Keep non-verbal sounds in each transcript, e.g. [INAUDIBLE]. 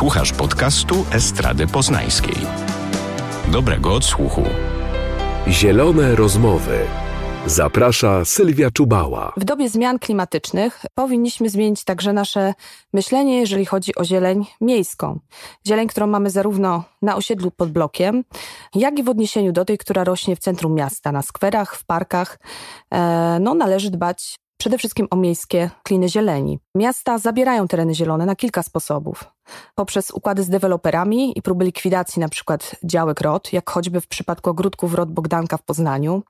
Słuchasz podcastu Estrady Poznańskiej. Dobrego odsłuchu. Zielone rozmowy. Zaprasza Sylwia Czubała. W dobie zmian klimatycznych powinniśmy zmienić także nasze myślenie, jeżeli chodzi o zieleń miejską. Zieleń, którą mamy zarówno na osiedlu pod blokiem, jak i w odniesieniu do tej, która rośnie w centrum miasta, na skwerach, w parkach. E, no, należy dbać przede wszystkim o miejskie kliny zieleni. Miasta zabierają tereny zielone na kilka sposobów. Poprzez układy z deweloperami i próby likwidacji np. działek ROT, jak choćby w przypadku ogródków ROT Bogdanka w Poznaniu.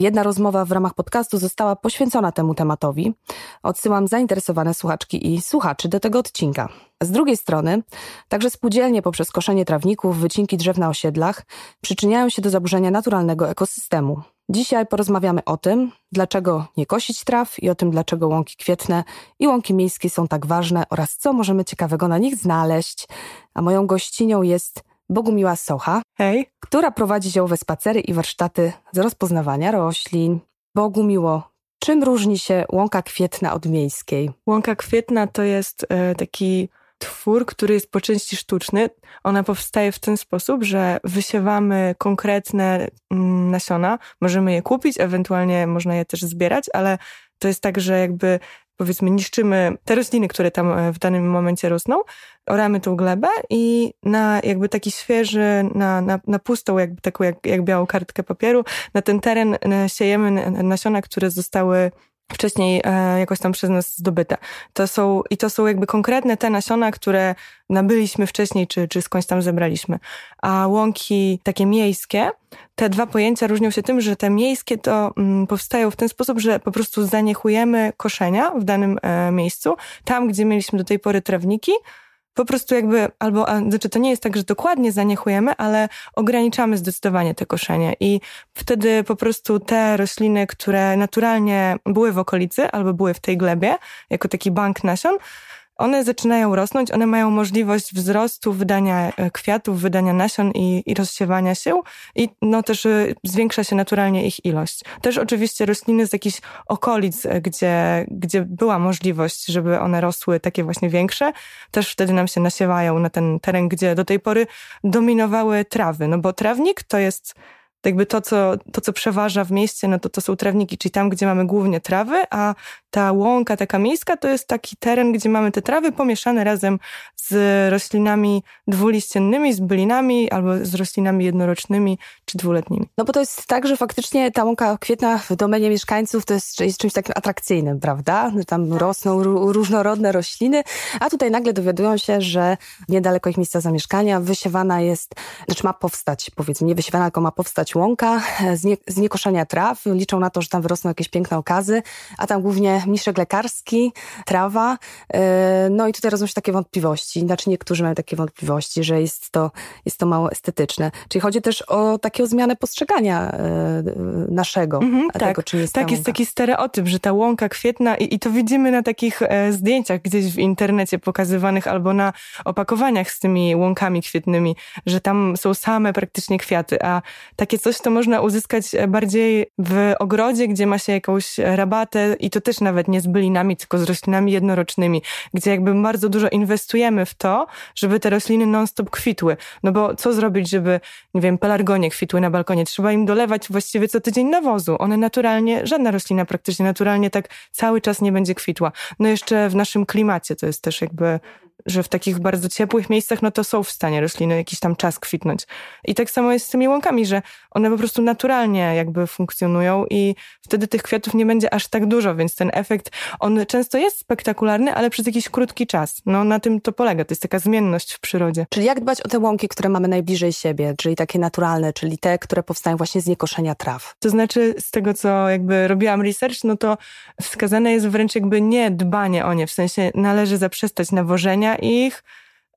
Jedna rozmowa w ramach podcastu została poświęcona temu tematowi. Odsyłam zainteresowane słuchaczki i słuchaczy do tego odcinka. Z drugiej strony, także spółdzielnie poprzez koszenie trawników, wycinki drzew na osiedlach przyczyniają się do zaburzenia naturalnego ekosystemu. Dzisiaj porozmawiamy o tym, dlaczego nie kosić traw i o tym, dlaczego łąki kwietne i łąki miejskie są tak ważne oraz co możemy ciekawego na nich znaleźć. A moją gościnią jest Bogumiła Socha, Hej. która prowadzi ziołowe spacery i warsztaty z rozpoznawania roślin. Bogumiło, czym różni się łąka kwietna od miejskiej? Łąka kwietna to jest e, taki twór, który jest po części sztuczny. Ona powstaje w ten sposób, że wysiewamy konkretne mm, nasiona, możemy je kupić, ewentualnie można je też zbierać, ale to jest tak, że jakby powiedzmy niszczymy te rośliny, które tam e, w danym momencie rosną, oramy tą glebę i na jakby taki świeży, na, na, na pustą, jakby taką jak, jak białą kartkę papieru, na ten teren e, siejemy nasiona, które zostały wcześniej e, jakoś tam przez nas zdobyte. To są, I to są jakby konkretne te nasiona, które nabyliśmy wcześniej, czy, czy skądś tam zebraliśmy. A łąki takie miejskie, te dwa pojęcia różnią się tym, że te miejskie to mm, powstają w ten sposób, że po prostu zaniechujemy koszenia w danym e, miejscu. Tam, gdzie mieliśmy do tej pory trawniki, po prostu jakby, albo, znaczy to nie jest tak, że dokładnie zaniechujemy, ale ograniczamy zdecydowanie te koszenie. I wtedy po prostu te rośliny, które naturalnie były w okolicy albo były w tej glebie, jako taki bank nasion, one zaczynają rosnąć, one mają możliwość wzrostu, wydania e, kwiatów, wydania nasion i, i rozsiewania się i no też e, zwiększa się naturalnie ich ilość. Też oczywiście rośliny z jakichś okolic, e, gdzie, gdzie była możliwość, żeby one rosły takie właśnie większe, też wtedy nam się nasiewają na ten teren, gdzie do tej pory dominowały trawy, no bo trawnik to jest jakby to, co, to, co przeważa w mieście, no to to są trawniki, czyli tam, gdzie mamy głównie trawy, a ta łąka taka miejska to jest taki teren, gdzie mamy te trawy pomieszane razem z roślinami dwuliściennymi, z bylinami albo z roślinami jednorocznymi czy dwuletnimi. No bo to jest tak, że faktycznie ta łąka kwietna w domenie mieszkańców to jest, jest czymś takim atrakcyjnym, prawda? Tam tak. rosną różnorodne rośliny, a tutaj nagle dowiadują się, że niedaleko ich miejsca zamieszkania wysiewana jest, znaczy ma powstać, powiedzmy, nie wysiewana, tylko ma powstać łąka z, nie, z niekoszenia traw. Liczą na to, że tam wyrosną jakieś piękne okazy, a tam głównie miszek lekarski, trawa. E, no i tutaj rodzą się takie wątpliwości. Znaczy niektórzy mają takie wątpliwości, że jest to, jest to mało estetyczne. Czyli chodzi też o taką zmianę postrzegania e, naszego. Mhm, tego, tak, czym jest tak jest taki stereotyp, że ta łąka kwietna i, i to widzimy na takich e, zdjęciach gdzieś w internecie pokazywanych albo na opakowaniach z tymi łąkami kwietnymi, że tam są same praktycznie kwiaty, a takie coś to można uzyskać bardziej w ogrodzie, gdzie ma się jakąś rabatę i to też nawet nawet nie z bylinami, tylko z roślinami jednorocznymi, gdzie jakby bardzo dużo inwestujemy w to, żeby te rośliny non-stop kwitły. No bo co zrobić, żeby, nie wiem, pelargonie kwitły na balkonie? Trzeba im dolewać właściwie co tydzień nawozu. One naturalnie, żadna roślina praktycznie naturalnie tak cały czas nie będzie kwitła. No jeszcze w naszym klimacie to jest też jakby że w takich bardzo ciepłych miejscach, no to są w stanie rośliny jakiś tam czas kwitnąć. I tak samo jest z tymi łąkami, że one po prostu naturalnie jakby funkcjonują i wtedy tych kwiatów nie będzie aż tak dużo, więc ten efekt, on często jest spektakularny, ale przez jakiś krótki czas. No na tym to polega, to jest taka zmienność w przyrodzie. Czyli jak dbać o te łąki, które mamy najbliżej siebie, czyli takie naturalne, czyli te, które powstają właśnie z niekoszenia traw? To znaczy z tego, co jakby robiłam research, no to wskazane jest wręcz jakby nie dbanie o nie, w sensie należy zaprzestać nawożenia ich.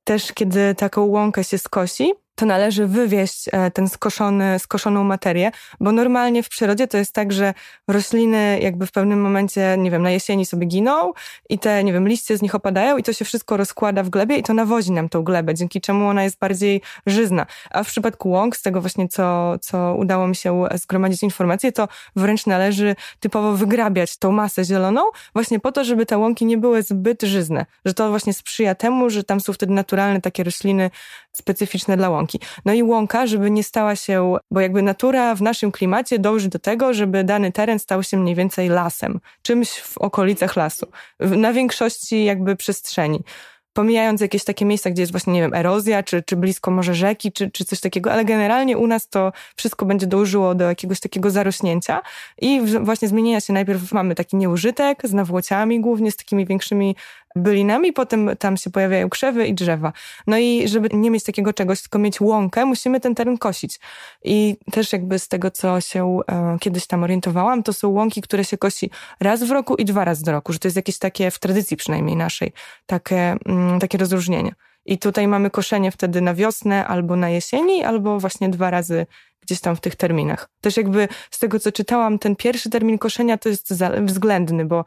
Też kiedy taką łąkę się skosi, to należy wywieźć e, ten skoszony, skoszoną materię, bo normalnie w przyrodzie to jest tak, że rośliny jakby w pewnym momencie, nie wiem, na jesieni sobie giną i te, nie wiem, liście z nich opadają i to się wszystko rozkłada w glebie i to nawozi nam tą glebę, dzięki czemu ona jest bardziej żyzna. A w przypadku łąk, z tego właśnie co, co udało mi się zgromadzić informacje, to wręcz należy typowo wygrabiać tą masę zieloną właśnie po to, żeby te łąki nie były zbyt żyzne, że to właśnie sprzyja temu, że tam są wtedy naturalne takie rośliny specyficzne dla łąki. No i łąka, żeby nie stała się, bo jakby natura w naszym klimacie dąży do tego, żeby dany teren stał się mniej więcej lasem, czymś w okolicach lasu, na większości jakby przestrzeni pomijając jakieś takie miejsca, gdzie jest właśnie, nie wiem, erozja, czy, czy blisko może rzeki, czy, czy coś takiego, ale generalnie u nas to wszystko będzie dążyło do jakiegoś takiego zarośnięcia i właśnie zmienienia się najpierw mamy taki nieużytek z nawłociami głównie, z takimi większymi bylinami, potem tam się pojawiają krzewy i drzewa. No i żeby nie mieć takiego czegoś, tylko mieć łąkę, musimy ten teren kosić. I też jakby z tego, co się e, kiedyś tam orientowałam, to są łąki, które się kosi raz w roku i dwa razy do roku, że to jest jakieś takie, w tradycji przynajmniej naszej, takie, mm, takie rozróżnienie. I tutaj mamy koszenie wtedy na wiosnę albo na jesieni, albo właśnie dwa razy gdzieś tam w tych terminach. Też jakby z tego, co czytałam, ten pierwszy termin koszenia to jest względny, bo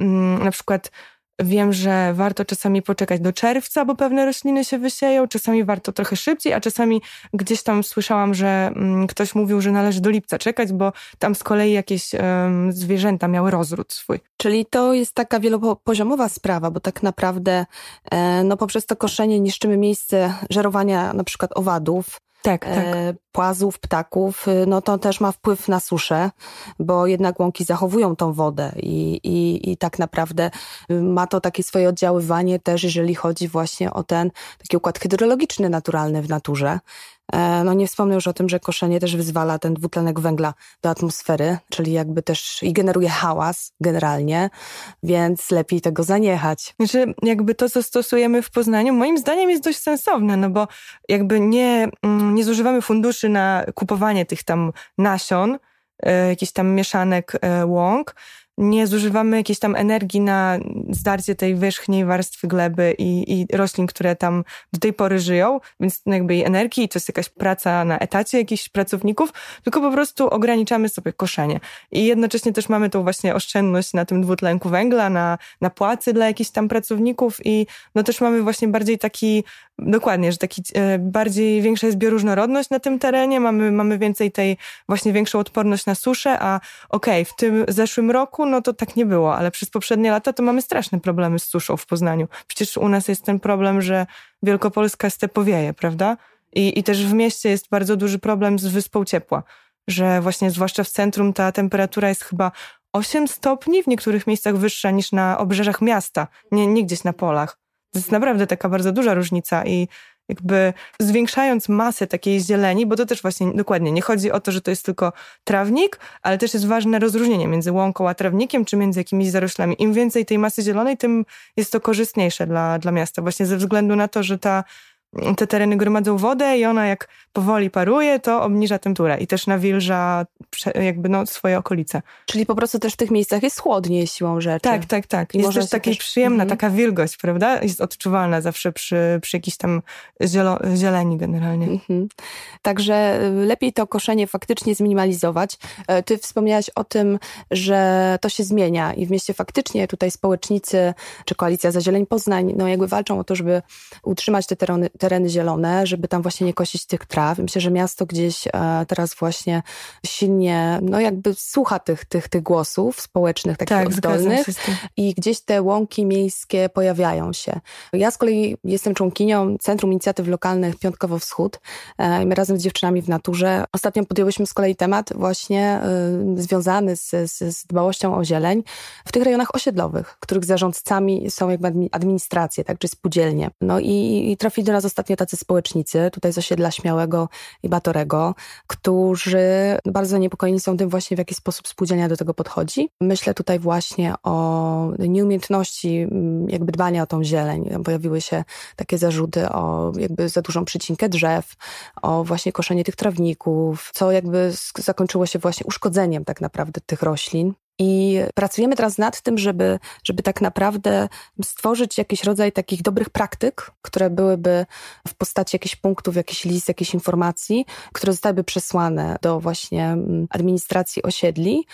mm, na przykład Wiem, że warto czasami poczekać do czerwca, bo pewne rośliny się wysieją, czasami warto trochę szybciej, a czasami gdzieś tam słyszałam, że mm, ktoś mówił, że należy do lipca czekać, bo tam z kolei jakieś zwierzęta miały rozród swój. Czyli to jest taka wielopoziomowa sprawa, bo tak naprawdę e, no poprzez to koszenie niszczymy miejsce żerowania na przykład owadów, tak, tak. E, płazów, ptaków, y, no to też ma wpływ na suszę, bo jednak łąki zachowują tą wodę i, i, i tak naprawdę y, ma to takie swoje oddziaływanie też, jeżeli chodzi właśnie o ten taki układ hydrologiczny naturalny w naturze. E, no nie wspomnę już o tym, że koszenie też wyzwala ten dwutlenek węgla do atmosfery, czyli jakby też i generuje hałas generalnie, więc lepiej tego zaniechać. Znaczy jakby to, co stosujemy w Poznaniu, moim zdaniem jest dość sensowne, no bo jakby nie, mm, nie zużywamy funduszy na kupowanie tych tam nasion, e, jakichś tam mieszanek e, łąk, nie zużywamy jakiejś tam energii na zdarcie tej wierzchniej warstwy gleby i, i roślin, które tam do tej pory żyją, więc no jakby jej energii, to jest jakaś praca na etacie jakichś pracowników, tylko po prostu ograniczamy sobie koszenie. I jednocześnie też mamy tą właśnie oszczędność na tym dwutlenku węgla, na, na płacy dla jakichś tam pracowników i no też mamy właśnie bardziej taki Dokładnie, że taki e, bardziej większa jest bioróżnorodność na tym terenie, mamy, mamy więcej tej właśnie większą odporność na suszę, a okej, okay, w tym zeszłym roku no to tak nie było, ale przez poprzednie lata to mamy straszne problemy z suszą w Poznaniu. Przecież u nas jest ten problem, że Wielkopolska stepowieje, prawda? I, I też w mieście jest bardzo duży problem z wyspą ciepła, że właśnie zwłaszcza w centrum ta temperatura jest chyba 8 stopni, w niektórych miejscach wyższa niż na obrzeżach miasta, nie, nie gdzieś na polach. To jest naprawdę taka bardzo duża różnica i jakby zwiększając masę takiej zieleni, bo to też właśnie dokładnie nie chodzi o to, że to jest tylko trawnik, ale też jest ważne rozróżnienie między łąką a trawnikiem, czy między jakimiś zaroślami. Im więcej tej masy zielonej, tym jest to korzystniejsze dla, dla miasta, właśnie ze względu na to, że ta te tereny gromadzą wodę i ona jak powoli paruje, to obniża temperaturę i też nawilża jakby no, swoje okolice. Czyli po prostu też w tych miejscach jest chłodniej siłą rzeczy. Tak, tak, tak. I jest też taka też... przyjemna, mhm. taka wilgoć, prawda? Jest odczuwalna zawsze przy, przy jakiejś tam zielo, zieleni generalnie. Mhm. Także y, lepiej to koszenie faktycznie zminimalizować. E, ty wspomniałaś o tym, że to się zmienia i w mieście faktycznie tutaj społecznicy, czy Koalicja za Zieleń Poznań, no jakby walczą o to, żeby utrzymać te tereny, tereny zielone, żeby tam właśnie nie kosić tych traw. Myślę, że miasto gdzieś e, teraz właśnie silnie, no jakby słucha tych, tych, tych głosów społecznych, takich tak, oddolnych i gdzieś te łąki miejskie pojawiają się. Ja z kolei jestem członkinią Centrum Inicjatyw Lokalnych Piątkowo Wschód e, i my razem z dziewczynami w naturze ostatnio podjęłyśmy z kolei temat właśnie y, związany z, z, z dbałością o zieleń w tych rejonach osiedlowych, których zarządcami są jakby administracje, tak, czy spółdzielnie. No i, i trafili do nas ostatnio tacy społecznicy, tutaj z osiedla Śmiałego i Batorego, którzy bardzo zaniepokojeni są tym właśnie, w jaki sposób spółdzielnia do tego podchodzi. Myślę tutaj właśnie o nieumiejętności mm, jakby dbania o tą zieleń. Pojawiły się takie zarzuty o jakby za dużą przycinkę drzew, o właśnie koszenie tych trawników, co jakby zakończyło się właśnie uszkodzeniem tak naprawdę tych roślin. I pracujemy teraz nad tym, żeby, żeby tak naprawdę stworzyć jakiś rodzaj takich dobrych praktyk, które byłyby w postaci jakichś punktów, jakiś list, jakiejś informacji, które zostałyby przesłane do właśnie mm, administracji osiedli,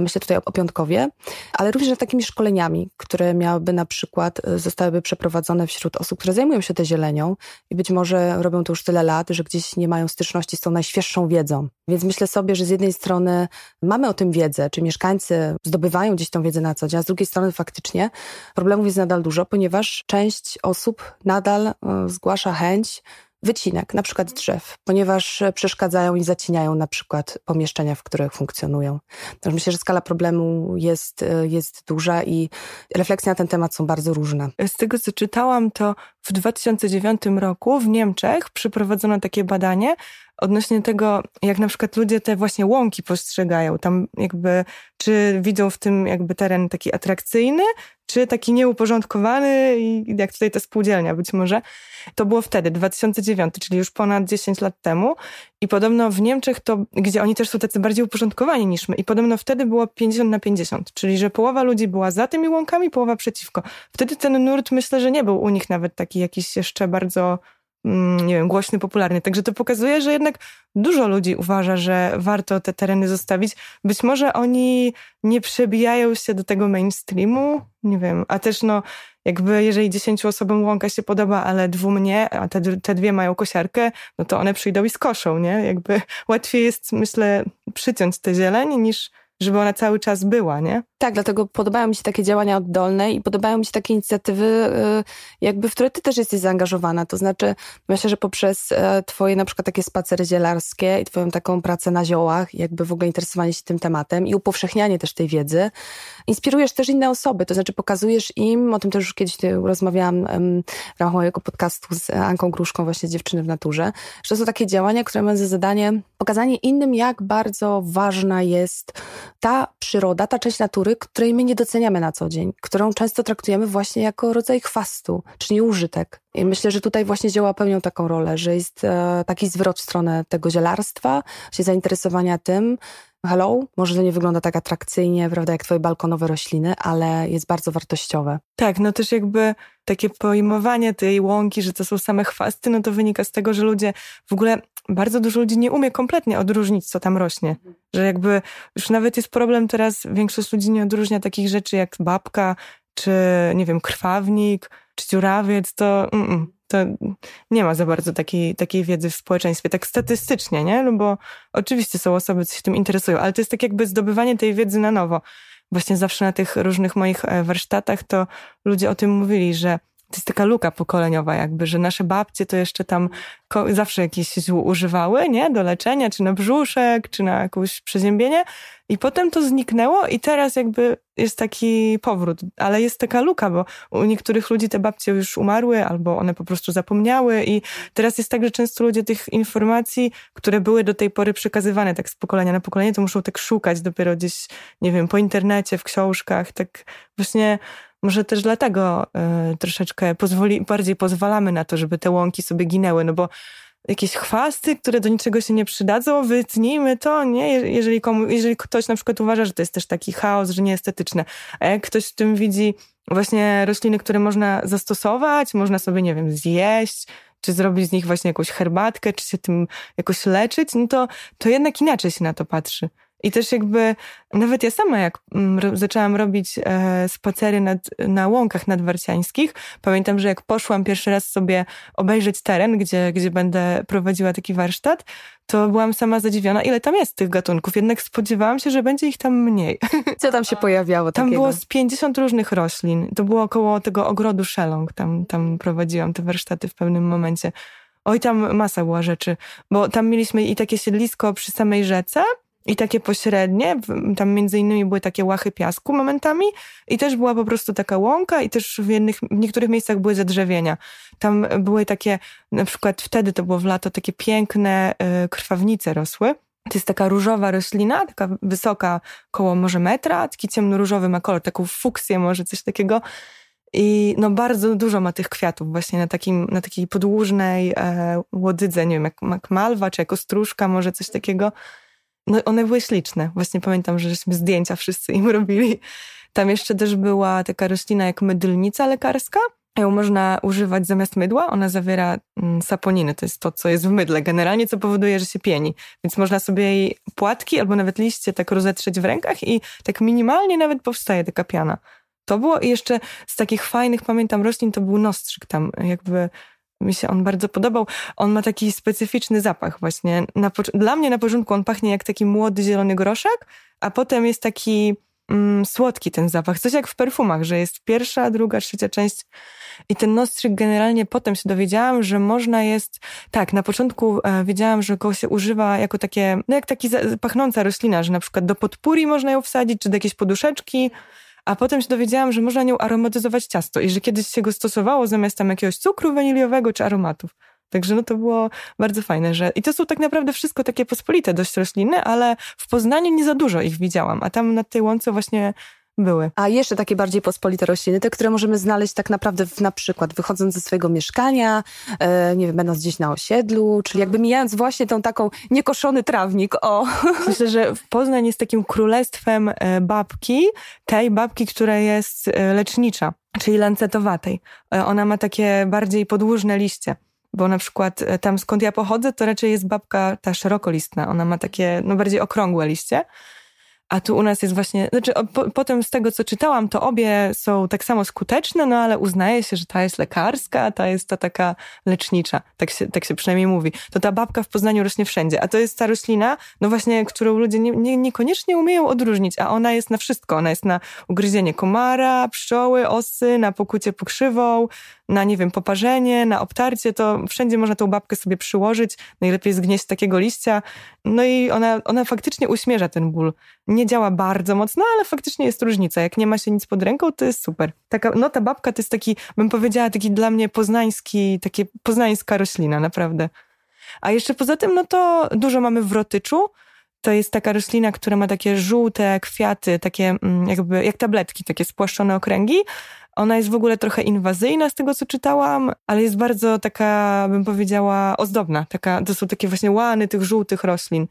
myślę tutaj o Piątkowie, ale również nad takimi szkoleniami, które miałyby na przykład, e, zostałyby przeprowadzone wśród osób, które zajmują się tę zielenią i być może robią to już tyle lat, że gdzieś nie mają styczności z tą najświeższą wiedzą. Więc myślę sobie, że z jednej strony mamy o tym wiedzę, czy mieszkańcy zdobywają gdzieś tą wiedzę na co dzień, a z drugiej strony faktycznie problemów jest nadal dużo, ponieważ część osób nadal e, zgłasza chęć wycinek, na przykład drzew, ponieważ przeszkadzają i zacinają na przykład pomieszczenia, w których funkcjonują. Także myślę, że skala problemu jest, jest duża i refleksje na ten temat są bardzo różne. Z tego, co czytałam, to w 2009 roku w Niemczech przeprowadzono takie badanie, odnośnie tego, jak na przykład ludzie te właśnie łąki postrzegają, tam jakby, czy widzą w tym jakby teren taki atrakcyjny, czy taki nieuporządkowany, i jak tutaj ta spółdzielnia być może. To było wtedy, 2009, czyli już ponad 10 lat temu. I podobno w Niemczech to, gdzie oni też są tacy bardziej uporządkowani niż my, i podobno wtedy było 50 na 50, czyli że połowa ludzi była za tymi łąkami, połowa przeciwko. Wtedy ten nurt myślę, że nie był u nich nawet taki jakiś jeszcze bardzo nie wiem, głośny, popularny. Także to pokazuje, że jednak dużo ludzi uważa, że warto te tereny zostawić. Być może oni nie przebijają się do tego mainstreamu, nie wiem, a też no jakby jeżeli dziesięciu osobom łąka się podoba, ale dwóm nie, a te, te dwie mają kosiarkę, no to one przyjdą i skoszą, nie? Jakby [LAUGHS] łatwiej jest, myślę, przyciąć tę zieleń niż żeby ona cały czas była, nie? Tak, dlatego podobają mi się takie działania oddolne i podobają mi się takie inicjatywy, y, jakby w które ty też jesteś zaangażowana. To znaczy, myślę, że poprzez e, twoje na przykład takie spacery zielarskie i twoją taką pracę na ziołach, jakby w ogóle interesowanie się tym tematem i upowszechnianie też tej wiedzy, inspirujesz też inne osoby, to znaczy pokazujesz im, o tym też już kiedyś rozmawiałam w ramach mojego podcastu z Anką Gruszką, właśnie Dziewczyny w Naturze, że to są takie działania, które mają za zadanie pokazanie innym, jak bardzo ważna jest ta przyroda, ta część natury, której my nie doceniamy na co dzień, którą często traktujemy właśnie jako rodzaj chwastu, czyli użytek. I myślę, że tutaj właśnie zioła pełnią taką rolę, że jest e, taki zwrot w stronę tego zielarstwa, się zainteresowania tym, hello, może to nie wygląda tak atrakcyjnie, prawda, jak twoje balkonowe rośliny, ale jest bardzo wartościowe. Tak, no też jakby takie pojmowanie tej łąki, że to są same chwasty, no to wynika z tego, że ludzie w ogóle, bardzo dużo ludzi nie umie kompletnie odróżnić, co tam rośnie. Że jakby już nawet jest problem teraz, większość ludzi nie odróżnia takich rzeczy jak babka, czy nie wiem, krwawnik, czy dziurawiec, to mm, mm to nie ma za bardzo takiej, takiej wiedzy w społeczeństwie, tak statystycznie, nie? No bo oczywiście są osoby, co się tym interesują, ale to jest tak jakby zdobywanie tej wiedzy na nowo. Właśnie zawsze na tych różnych moich e, warsztatach to ludzie o tym mówili, że to jest taka luka pokoleniowa jakby, że nasze babcie to jeszcze tam zawsze jakieś ziół używały, nie? Do leczenia, czy na brzuszek, czy na jakieś przeziębienie. I potem to zniknęło i teraz jakby jest taki powrót, ale jest taka luka, bo u niektórych ludzi te babcie już umarły albo one po prostu zapomniały. I teraz jest tak, że często ludzie tych informacji, które były do tej pory przekazywane tak z pokolenia na pokolenie, to muszą tak szukać dopiero gdzieś, nie wiem, po internecie, w książkach, tak właśnie może też dlatego y, troszeczkę pozwoli, bardziej pozwalamy na to, żeby te łąki sobie ginęły, no bo jakieś chwasty, które do niczego się nie przydadzą, wytnijmy to, nie? Jeżeli, komu, jeżeli ktoś na przykład uważa, że to jest też taki chaos, że nieestetyczne, a jak ktoś w tym widzi właśnie rośliny, które można zastosować, można sobie, nie wiem, zjeść, czy zrobić z nich właśnie jakąś herbatkę, czy się tym jakoś leczyć, no to, to jednak inaczej się na to patrzy. I też jakby, nawet ja sama jak mm, zaczęłam robić e, spacery nad, na łąkach nadwarciańskich, pamiętam, że jak poszłam pierwszy raz sobie obejrzeć teren, gdzie, gdzie będę prowadziła taki warsztat, to byłam sama zadziwiona, ile tam jest tych gatunków. Jednak spodziewałam się, że będzie ich tam mniej. [LAUGHS] Co tam się pojawiało Tam takiego? było z 50 różnych roślin. To było około tego ogrodu Szelong. Tam, tam prowadziłam te warsztaty w pewnym momencie. Oj, tam masa była rzeczy, bo tam mieliśmy i takie siedlisko przy samej rzece, i takie pośrednie, tam między innymi były takie łachy piasku momentami i też była po prostu taka łąka i też w, jednych, w niektórych miejscach były zadrzewienia. Tam były takie, na przykład wtedy to było w lato, takie piękne y, krwawnice rosły. To jest taka różowa roślina, taka wysoka, koło może metra, taki ciemno-różowy ma kolor, taką fuksję może, coś takiego. I no bardzo dużo ma tych kwiatów właśnie na, takim, na takiej podłużnej e, łodydze, nie wiem, jak, jak malwa, czy jako stróżka, może coś takiego. No one były śliczne. Właśnie pamiętam, że żeśmy zdjęcia wszyscy im robili. Tam jeszcze też była taka roślina jak mydlnica lekarska. Ją można używać zamiast mydła. Ona zawiera mm, saponiny, to jest to, co jest w mydle generalnie, co powoduje, że się pieni. Więc można sobie jej płatki albo nawet liście tak rozetrzeć w rękach i tak minimalnie nawet powstaje taka piana. To było i jeszcze z takich fajnych, pamiętam, roślin to był nostrzyk tam, jakby mi się on bardzo podobał. On ma taki specyficzny zapach właśnie. Na, dla mnie na początku on pachnie jak taki młody zielony groszek, a potem jest taki mm, słodki ten zapach. Coś jak w perfumach, że jest pierwsza, druga, trzecia część. I ten nostrzyk generalnie potem się dowiedziałam, że można jest, tak, na początku e, wiedziałam, że go się używa jako takie, no jak taki pachnąca roślina, że na przykład do podpóri można ją wsadzić, czy do jakiejś poduszeczki, a potem się dowiedziałam, że można nią aromatyzować ciasto i że kiedyś się go stosowało zamiast tam jakiegoś cukru waniliowego czy aromatów. Także no to było bardzo fajne, że i to są tak naprawdę wszystko takie pospolite dość rośliny, ale w Poznaniu nie za dużo ich widziałam, a tam na tej łące właśnie były. A jeszcze takie bardziej pospolite rośliny, te, które możemy znaleźć tak naprawdę w, na przykład wychodząc ze swojego mieszkania, e, nie wiem, będąc gdzieś na osiedlu, czyli jakby mijając właśnie tą taką niekoszony trawnik, o. [LAUGHS] Myślę, że Poznań jest takim królestwem e, babki, tej babki, która jest e, lecznicza, czyli lancetowatej. E, ona ma takie bardziej podłużne liście bo na przykład tam skąd ja pochodzę, to raczej jest babka ta szerokolistna. Ona ma takie, no bardziej okrągłe liście. A tu u nas jest właśnie, znaczy po, potem z tego, co czytałam, to obie są tak samo skuteczne, no ale uznaje się, że ta jest lekarska, a ta jest ta taka lecznicza. Tak się, tak się przynajmniej mówi. To ta babka w Poznaniu rośnie wszędzie. A to jest ta roślina, no właśnie, którą ludzie nie, nie, niekoniecznie umieją odróżnić, a ona jest na wszystko. Ona jest na ugryzienie komara, pszczoły, osy, na pokucie pokrzywą, na, nie wiem, poparzenie, na obtarcie, to wszędzie można tą babkę sobie przyłożyć, najlepiej zgnieść takiego liścia. No i ona, ona faktycznie uśmierza ten ból. Nie działa bardzo mocno, ale faktycznie jest różnica. Jak nie ma się nic pod ręką, to jest super. Taka, no ta babka to jest taki, bym powiedziała, taki dla mnie poznański, takie poznańska roślina, naprawdę. A jeszcze poza tym, no to dużo mamy w. To jest taka roślina, która ma takie żółte kwiaty, takie mm, jakby jak tabletki, takie spłaszczone okręgi. Ona jest w ogóle trochę inwazyjna z tego, co czytałam, ale jest bardzo taka, bym powiedziała, ozdobna. Taka, to są takie właśnie łany tych żółtych roślin.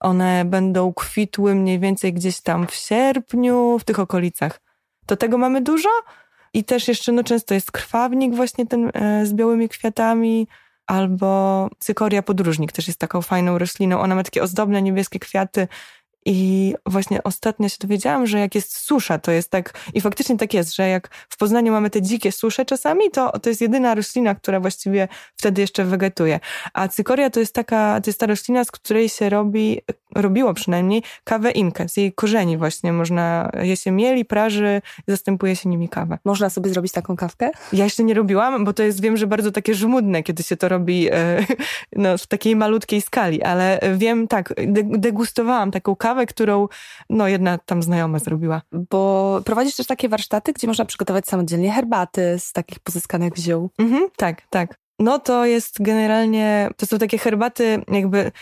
One będą kwitły mniej więcej gdzieś tam w sierpniu, w tych okolicach. To tego mamy dużo. I też jeszcze no, często jest krwawnik właśnie ten e, z białymi kwiatami, albo cykoria podróżnik też jest taką fajną rośliną. Ona ma takie ozdobne niebieskie kwiaty i właśnie ostatnio się dowiedziałam, że jak jest susza, to jest tak, i faktycznie tak jest, że jak w Poznaniu mamy te dzikie susze czasami, to to jest jedyna roślina, która właściwie wtedy jeszcze wegetuje. A cykoria to jest taka, to jest ta roślina, z której się robi, robiło przynajmniej kawę inkę. Z jej korzeni właśnie można, je się mieli, praży, zastępuje się nimi kawę. Można sobie zrobić taką kawkę? Ja jeszcze nie robiłam, bo to jest, wiem, że bardzo takie żmudne, kiedy się to robi e, [LAUGHS] no, w takiej malutkiej skali, ale wiem, tak, degustowałam taką kawę, kawę, którą no jedna tam znajoma zrobiła. Bo prowadzisz też takie warsztaty, gdzie można przygotować samodzielnie herbaty z takich pozyskanych ziół. Mhm, tak, tak. No to jest generalnie, to są takie herbaty jakby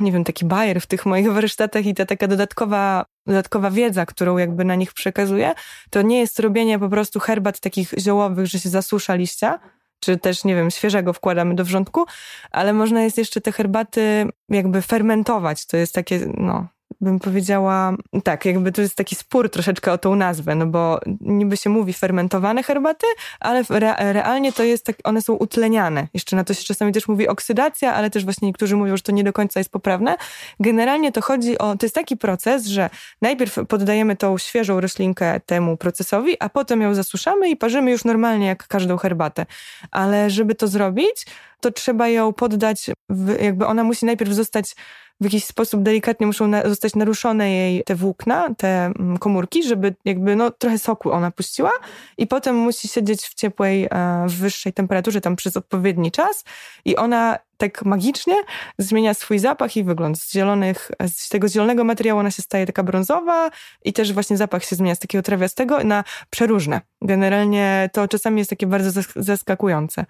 nie wiem, taki bajer w tych moich [LAUGHS] warsztatach i ta taka dodatkowa, dodatkowa wiedza, którą jakby na nich przekazuję, to nie jest robienie po prostu herbat takich ziołowych, że się zasusza liścia, czy też, nie wiem, świeżego wkładamy do wrzątku, ale można jest jeszcze te herbaty jakby fermentować. To jest takie, no, bym powiedziała, tak, jakby to jest taki spór troszeczkę o tą nazwę, no bo niby się mówi fermentowane herbaty, ale re, realnie to jest tak, one są utleniane. Jeszcze na to się czasami też mówi oksydacja, ale też właśnie niektórzy mówią, że to nie do końca jest poprawne. Generalnie to chodzi o, to jest taki proces, że najpierw poddajemy tą świeżą roślinkę temu procesowi, a potem ją zasuszamy i parzymy już normalnie jak każdą herbatę. Ale żeby to zrobić, to trzeba ją poddać, w, jakby ona musi najpierw zostać w jakiś sposób delikatnie muszą na, zostać naruszone jej te włókna, te mm, komórki, żeby jakby no trochę soku ona puściła i potem musi siedzieć w ciepłej, e, w wyższej temperaturze tam przez odpowiedni czas i ona tak magicznie zmienia swój zapach i wygląd. Z zielonych, z tego zielonego materiału ona się staje taka brązowa i też właśnie zapach się zmienia z takiego trawiastego na przeróżne. Generalnie to czasami jest takie bardzo zaskakujące.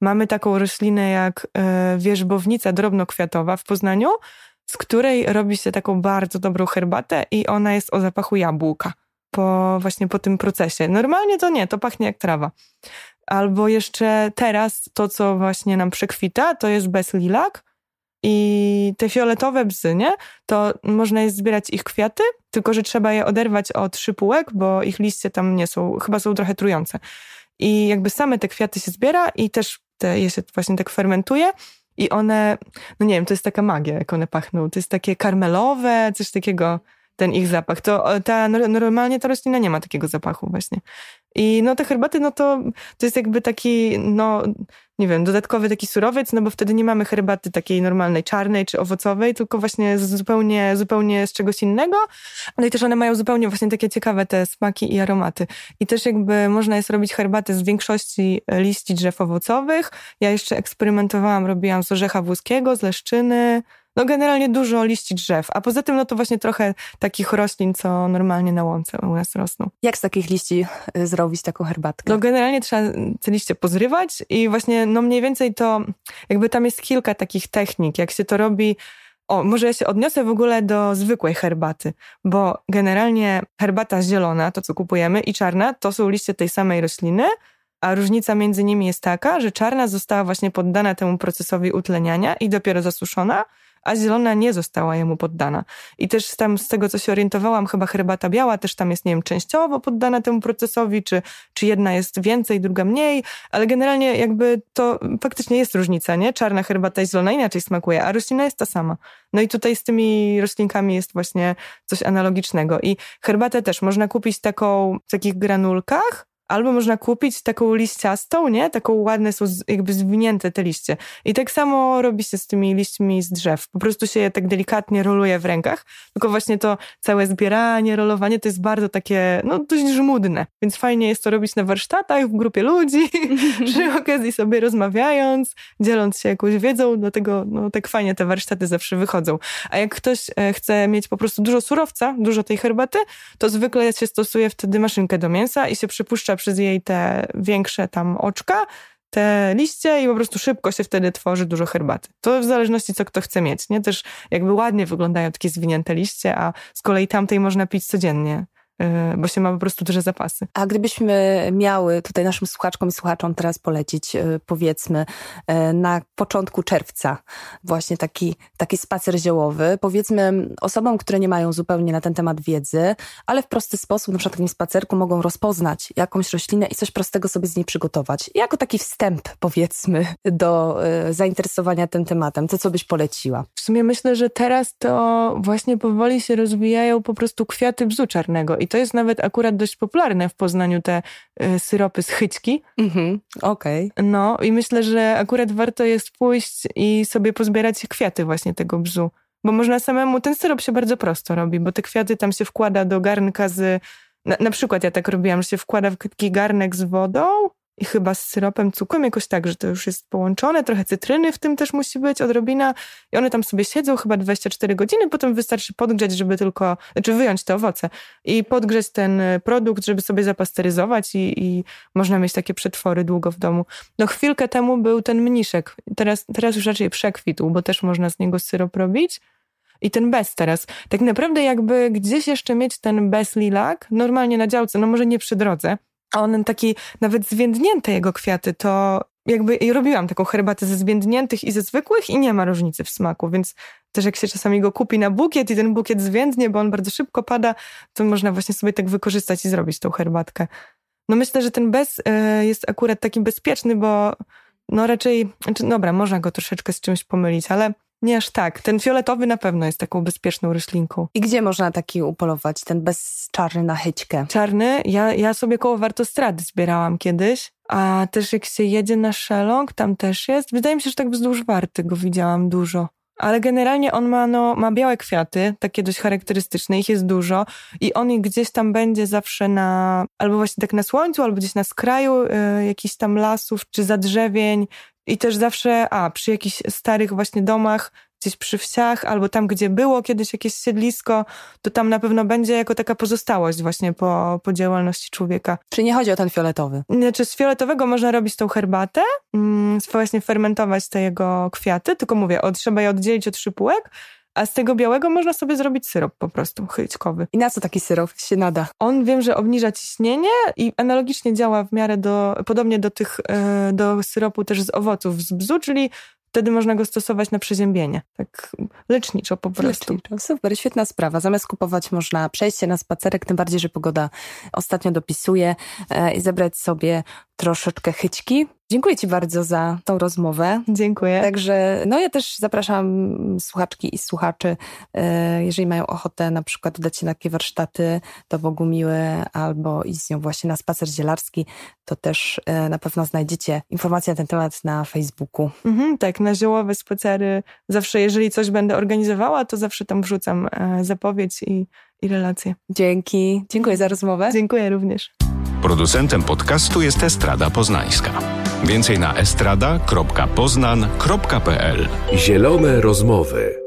Mamy taką roślinę jak e, wierzbownica drobnokwiatowa w Poznaniu, z której robi się taką bardzo dobrą herbatę i ona jest o zapachu jabłka. Po, właśnie po tym procesie. Normalnie to nie, to pachnie jak trawa. Albo jeszcze teraz to, co właśnie nam przekwita, to jest bezlilak. I te fioletowe bzy, nie? To można jest zbierać ich kwiaty, tylko że trzeba je oderwać od szypułek, bo ich liście tam nie są, chyba są trochę trujące. I jakby same te kwiaty się zbiera i też te, je się właśnie tak fermentuje. I one, no nie wiem, to jest taka magia, jak one pachną. To jest takie karmelowe, coś takiego, ten ich zapach. To ta, normalnie ta roślina nie ma takiego zapachu właśnie. I no te herbaty, no to, to jest jakby taki, no nie wiem, dodatkowy taki surowiec, no bo wtedy nie mamy herbaty takiej normalnej, czarnej czy owocowej, tylko właśnie zupełnie, zupełnie z czegoś innego. No i też one mają zupełnie właśnie takie ciekawe te smaki i aromaty. I też jakby można jest robić herbaty z większości liści drzew owocowych. Ja jeszcze eksperymentowałam, robiłam z orzecha włoskiego, z leszczyny, no generalnie dużo liści drzew, a poza tym no to właśnie trochę takich roślin, co normalnie na łące u nas rosną. Jak z takich liści y, zrobić taką herbatkę? No generalnie trzeba te liście pozrywać i właśnie no mniej więcej to jakby tam jest kilka takich technik, jak się to robi o, może ja się odniosę w ogóle do zwykłej herbaty, bo generalnie herbata zielona, to co kupujemy, i czarna, to są liście tej samej rośliny, a różnica między nimi jest taka, że czarna została właśnie poddana temu procesowi utleniania i dopiero zasuszona, a zielona nie została jemu poddana. I też tam z tego, co się orientowałam, chyba herbata biała też tam jest, nie wiem, częściowo poddana temu procesowi, czy, czy jedna jest więcej, druga mniej, ale generalnie jakby to faktycznie jest różnica, nie? Czarna herbata i zielona inaczej smakuje, a roślina jest ta sama. No i tutaj z tymi roślinkami jest właśnie coś analogicznego. I herbatę też można kupić taką w takich granulkach, albo można kupić taką liściastą, nie? Taką ładne są jakby zwinięte te liście. I tak samo robi się z tymi liśćmi z drzew. Po prostu się je tak delikatnie roluje w rękach, tylko właśnie to całe zbieranie, rolowanie to jest bardzo takie, no dość żmudne. Więc fajnie jest to robić na warsztatach, w grupie ludzi, [LAUGHS] przy okazji sobie rozmawiając, dzieląc się jakąś wiedzą, dlatego no tak fajnie te warsztaty zawsze wychodzą. A jak ktoś e, chce mieć po prostu dużo surowca, dużo tej herbaty, to zwykle się stosuje wtedy maszynkę do mięsa i się przypuszcza przez jej te większe tam oczka, te liście i po prostu szybko się wtedy tworzy dużo herbaty. To w zależności co kto chce mieć, nie? Też jakby ładnie wyglądają takie zwinięte liście, a z kolei tamtej można pić codziennie. Y, bo się ma po prostu duże zapasy. A gdybyśmy miały tutaj naszym słuchaczkom i słuchaczom teraz polecić, y, powiedzmy, y, na początku czerwca właśnie taki, taki spacer ziołowy, powiedzmy osobom, które nie mają zupełnie na ten temat wiedzy, ale w prosty sposób, na przykład w takim spacerku mogą rozpoznać jakąś roślinę i coś prostego sobie z niej przygotować. Jako taki wstęp, powiedzmy, do zainteresowania tym tematem. To co byś poleciła? W sumie myślę, że teraz to właśnie powoli się rozwijają po prostu kwiaty bzu czarnego i to jest nawet akurat dość popularne w Poznaniu, te y, syropy z chyćki. Mhm, okej. Okay. No i myślę, że akurat warto jest pójść i sobie pozbierać kwiaty właśnie tego bzu. Bo można samemu, ten syrop się bardzo prosto robi, bo te kwiaty tam się wkłada do garnka z, na, na przykład ja tak robiłam, że się wkłada w taki garnek z wodą, i chyba z syropem, cukrem, jakoś tak, że to już jest połączone, trochę cytryny w tym też musi być, odrobina. I one tam sobie siedzą chyba 24 godziny, potem wystarczy podgrzeć, żeby tylko, znaczy wyjąć te owoce i podgrzeć ten e, produkt, żeby sobie zapasteryzować i, i można mieć takie przetwory długo w domu. No chwilkę temu był ten mniszek, teraz, teraz już raczej przekwitł, bo też można z niego syrop robić, i ten bez teraz. Tak naprawdę jakby gdzieś jeszcze mieć ten bez lilak, normalnie na działce, no może nie przy drodze, on taki nawet zwiędnięte jego kwiaty, to jakby robiłam taką herbatę ze zwiędniętych i ze zwykłych i nie ma różnicy w smaku, więc też jak się czasami go kupi na bukiet i ten bukiet zwiędnie, bo on bardzo szybko pada, to można właśnie sobie tak wykorzystać i zrobić tą herbatkę. No myślę, że ten bez e, jest akurat taki bezpieczny, bo no raczej, znaczy, dobra, można go troszeczkę z czymś pomylić, ale nie aż tak. Ten fioletowy na pewno jest taką bezpieczną roślinką. I gdzie można taki upolować, ten bezczarny na chyćkę? Czarny? Ja, ja sobie koło Wartostrady zbierałam kiedyś, a też jak się jedzie na Szelong, tam też jest. Wydaje mi się, że tak wzdłuż Warty go widziałam dużo. Ale generalnie on ma, no, ma białe kwiaty, takie dość charakterystyczne, ich jest dużo i on gdzieś tam będzie zawsze na, albo właśnie tak na słońcu, albo gdzieś na skraju y, jakichś tam lasów czy zadrzewień, i też zawsze, a przy jakichś starych właśnie domach, gdzieś przy wsiach, albo tam, gdzie było kiedyś jakieś siedlisko, to tam na pewno będzie jako taka pozostałość właśnie po, po działalności człowieka. Czyli nie chodzi o ten fioletowy? Znaczy z fioletowego można robić tą herbatę, mm, właśnie fermentować te jego kwiaty, tylko mówię, od, trzeba je oddzielić od szypułek, a z tego białego można sobie zrobić syrop po prostu chyćkowy. I na co taki syrop się nada? On wiem, że obniża ciśnienie i analogicznie działa w miarę do, podobnie do tych, e, do syropu też z owoców z bzu, czyli wtedy można go stosować na przeziębienie. Tak leczniczo po prostu. Leczniczo. Super, świetna sprawa. Zamiast kupować można przejście na spacerek, tym bardziej, że pogoda ostatnio dopisuje e, i zebrać sobie troszeczkę chyćki. Dziękuję Ci bardzo za tą rozmowę. Dziękuję. Także, no ja też zapraszam słuchaczki i słuchaczy, e, jeżeli mają ochotę na przykład dać się na takie warsztaty do Bogumiły albo iść z nią właśnie na spacer zielarski, to też e, na pewno znajdziecie informacje na ten temat na Facebooku. Mhm, tak, na ziołowe spacery. Zawsze, jeżeli coś będę organizowała, to zawsze tam wrzucam e, zapowiedź i, i relacje. Dzięki. Dziękuję za rozmowę. Dziękuję również. Producentem podcastu jest Estrada Poznańska. Więcej na estrada.poznan.pl Zielone rozmowy.